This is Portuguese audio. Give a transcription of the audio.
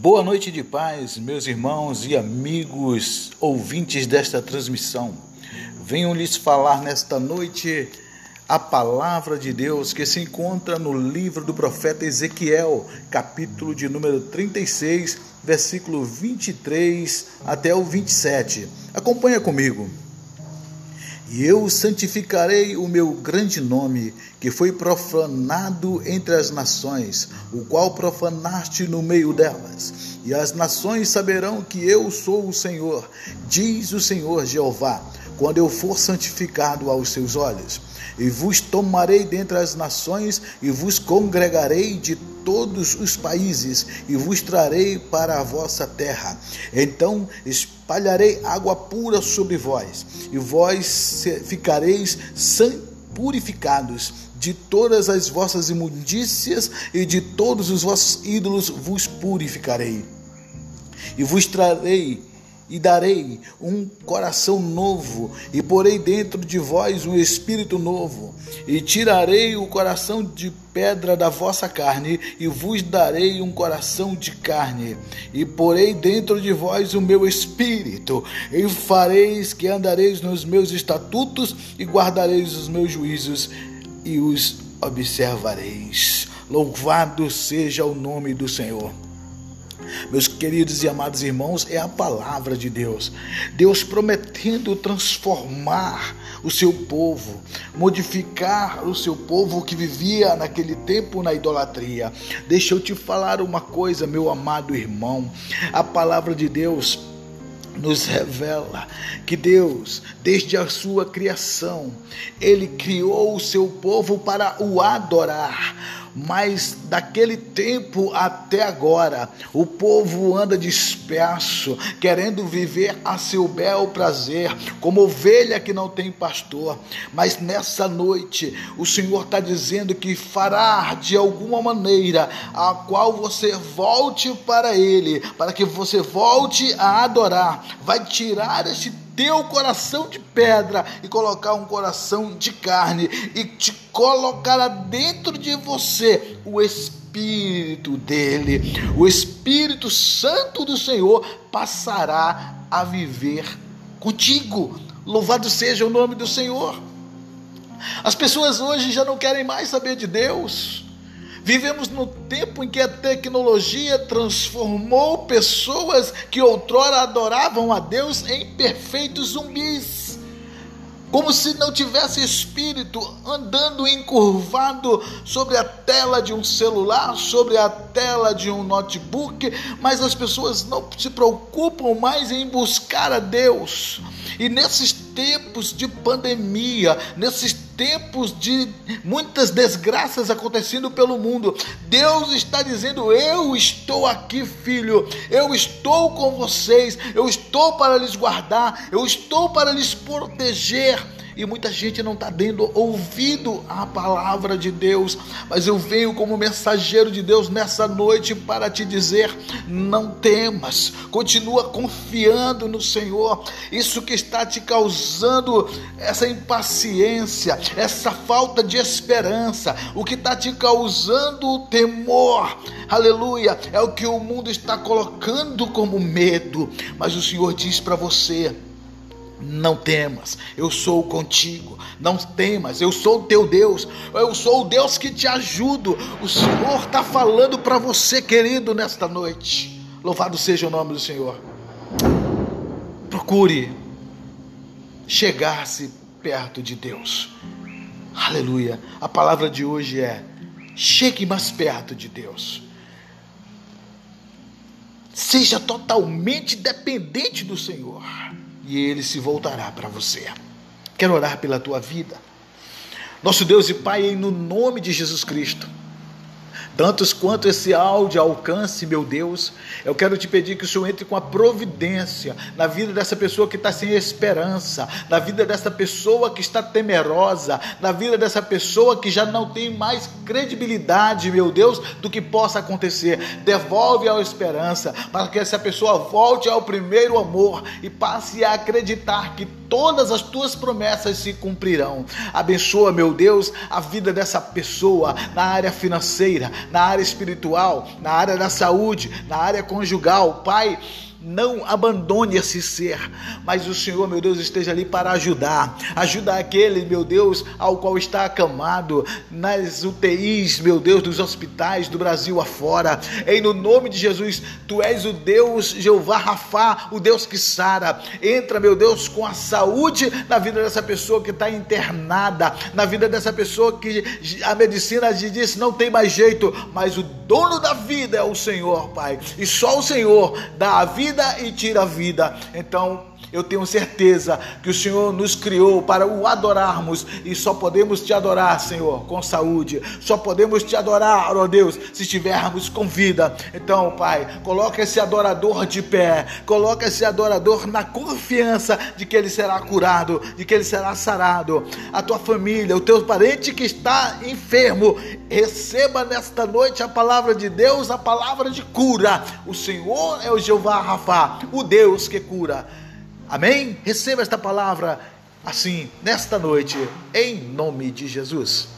Boa noite de paz, meus irmãos e amigos ouvintes desta transmissão. Venho lhes falar nesta noite a palavra de Deus que se encontra no livro do profeta Ezequiel, capítulo de número 36, versículo 23 até o 27. Acompanha comigo. E eu santificarei o meu grande nome, que foi profanado entre as nações, o qual profanaste no meio delas. E as nações saberão que eu sou o Senhor, diz o Senhor Jeová, quando eu for santificado aos seus olhos. E vos tomarei dentre as nações, e vos congregarei de todos os países, e vos trarei para a vossa terra. Então espalharei água pura sobre vós, e vós ficareis purificados de todas as vossas imundícias e de todos os vossos ídolos vos purificarei. E vos trarei e darei um coração novo, e porei dentro de vós um espírito novo, e tirarei o coração de pedra da vossa carne, e vos darei um coração de carne, e porei dentro de vós o meu espírito, e fareis que andareis nos meus estatutos, e guardareis os meus juízos, e os observareis. Louvado seja o nome do Senhor. Meus queridos e amados irmãos, é a palavra de Deus. Deus prometendo transformar o seu povo, modificar o seu povo que vivia naquele tempo na idolatria. Deixa eu te falar uma coisa, meu amado irmão. A palavra de Deus nos revela que Deus, desde a sua criação, ele criou o seu povo para o adorar mas daquele tempo até agora, o povo anda disperso, querendo viver a seu bel prazer, como ovelha que não tem pastor. Mas nessa noite, o Senhor está dizendo que fará de alguma maneira a qual você volte para Ele, para que você volte a adorar, vai tirar este teu coração de pedra e colocar um coração de carne e te colocará dentro de você o Espírito dele. O Espírito Santo do Senhor passará a viver contigo. Louvado seja o nome do Senhor. As pessoas hoje já não querem mais saber de Deus. Vivemos no tempo em que a tecnologia transformou pessoas que outrora adoravam a Deus em perfeitos zumbis. Como se não tivesse espírito andando encurvado sobre a tela de um celular, sobre a tela de um notebook, mas as pessoas não se preocupam mais em buscar a Deus. E nesses tempos de pandemia, nesses tempos de muitas desgraças acontecendo pelo mundo, Deus está dizendo: Eu estou aqui, filho, eu estou com vocês, eu estou para lhes guardar, eu estou para lhes proteger e muita gente não está dando ouvido à palavra de Deus, mas eu venho como mensageiro de Deus nessa noite para te dizer: não temas, continua confiando no Senhor. Isso que está te causando essa impaciência, essa falta de esperança, o que está te causando o temor, aleluia, é o que o mundo está colocando como medo, mas o Senhor diz para você: não temas, eu sou contigo. Não temas, eu sou teu Deus. Eu sou o Deus que te ajudo. O Senhor está falando para você, querido, nesta noite. Louvado seja o nome do Senhor. Procure chegar-se perto de Deus. Aleluia. A palavra de hoje é: chegue mais perto de Deus. Seja totalmente dependente do Senhor e ele se voltará para você. Quero orar pela tua vida. Nosso Deus e Pai, no nome de Jesus Cristo, tantos quanto esse áudio alcance, meu Deus, eu quero te pedir que o Senhor entre com a providência na vida dessa pessoa que está sem esperança, na vida dessa pessoa que está temerosa, na vida dessa pessoa que já não tem mais credibilidade, meu Deus, do que possa acontecer. Devolve a esperança para que essa pessoa volte ao primeiro amor e passe a acreditar que todas as tuas promessas se cumprirão. Abençoa, meu Deus, a vida dessa pessoa na área financeira, na área espiritual, na área da saúde, na área conjugal. Pai, não abandone esse ser, mas o Senhor, meu Deus, esteja ali para ajudar. Ajuda aquele, meu Deus, ao qual está acamado nas UTIs, meu Deus, dos hospitais do Brasil afora. Em no nome de Jesus, tu és o Deus Jeová Rafá, o Deus que sara. Entra, meu Deus, com a saúde na vida dessa pessoa que está internada, na vida dessa pessoa que a medicina diz não tem mais jeito, mas o dono da vida é o Senhor, Pai. E só o Senhor dá a vida vida e tira a vida. Então, eu tenho certeza que o Senhor nos criou para o adorarmos e só podemos te adorar, Senhor, com saúde. Só podemos te adorar, ó Deus, se estivermos com vida. Então, Pai, coloca esse adorador de pé, coloca esse adorador na confiança de que ele será curado, de que ele será sarado. A tua família, o teu parente que está enfermo, receba nesta noite a palavra de Deus, a palavra de cura. O Senhor é o Jeová Rafa, o Deus que cura. Amém? Receba esta palavra assim, nesta noite, em nome de Jesus.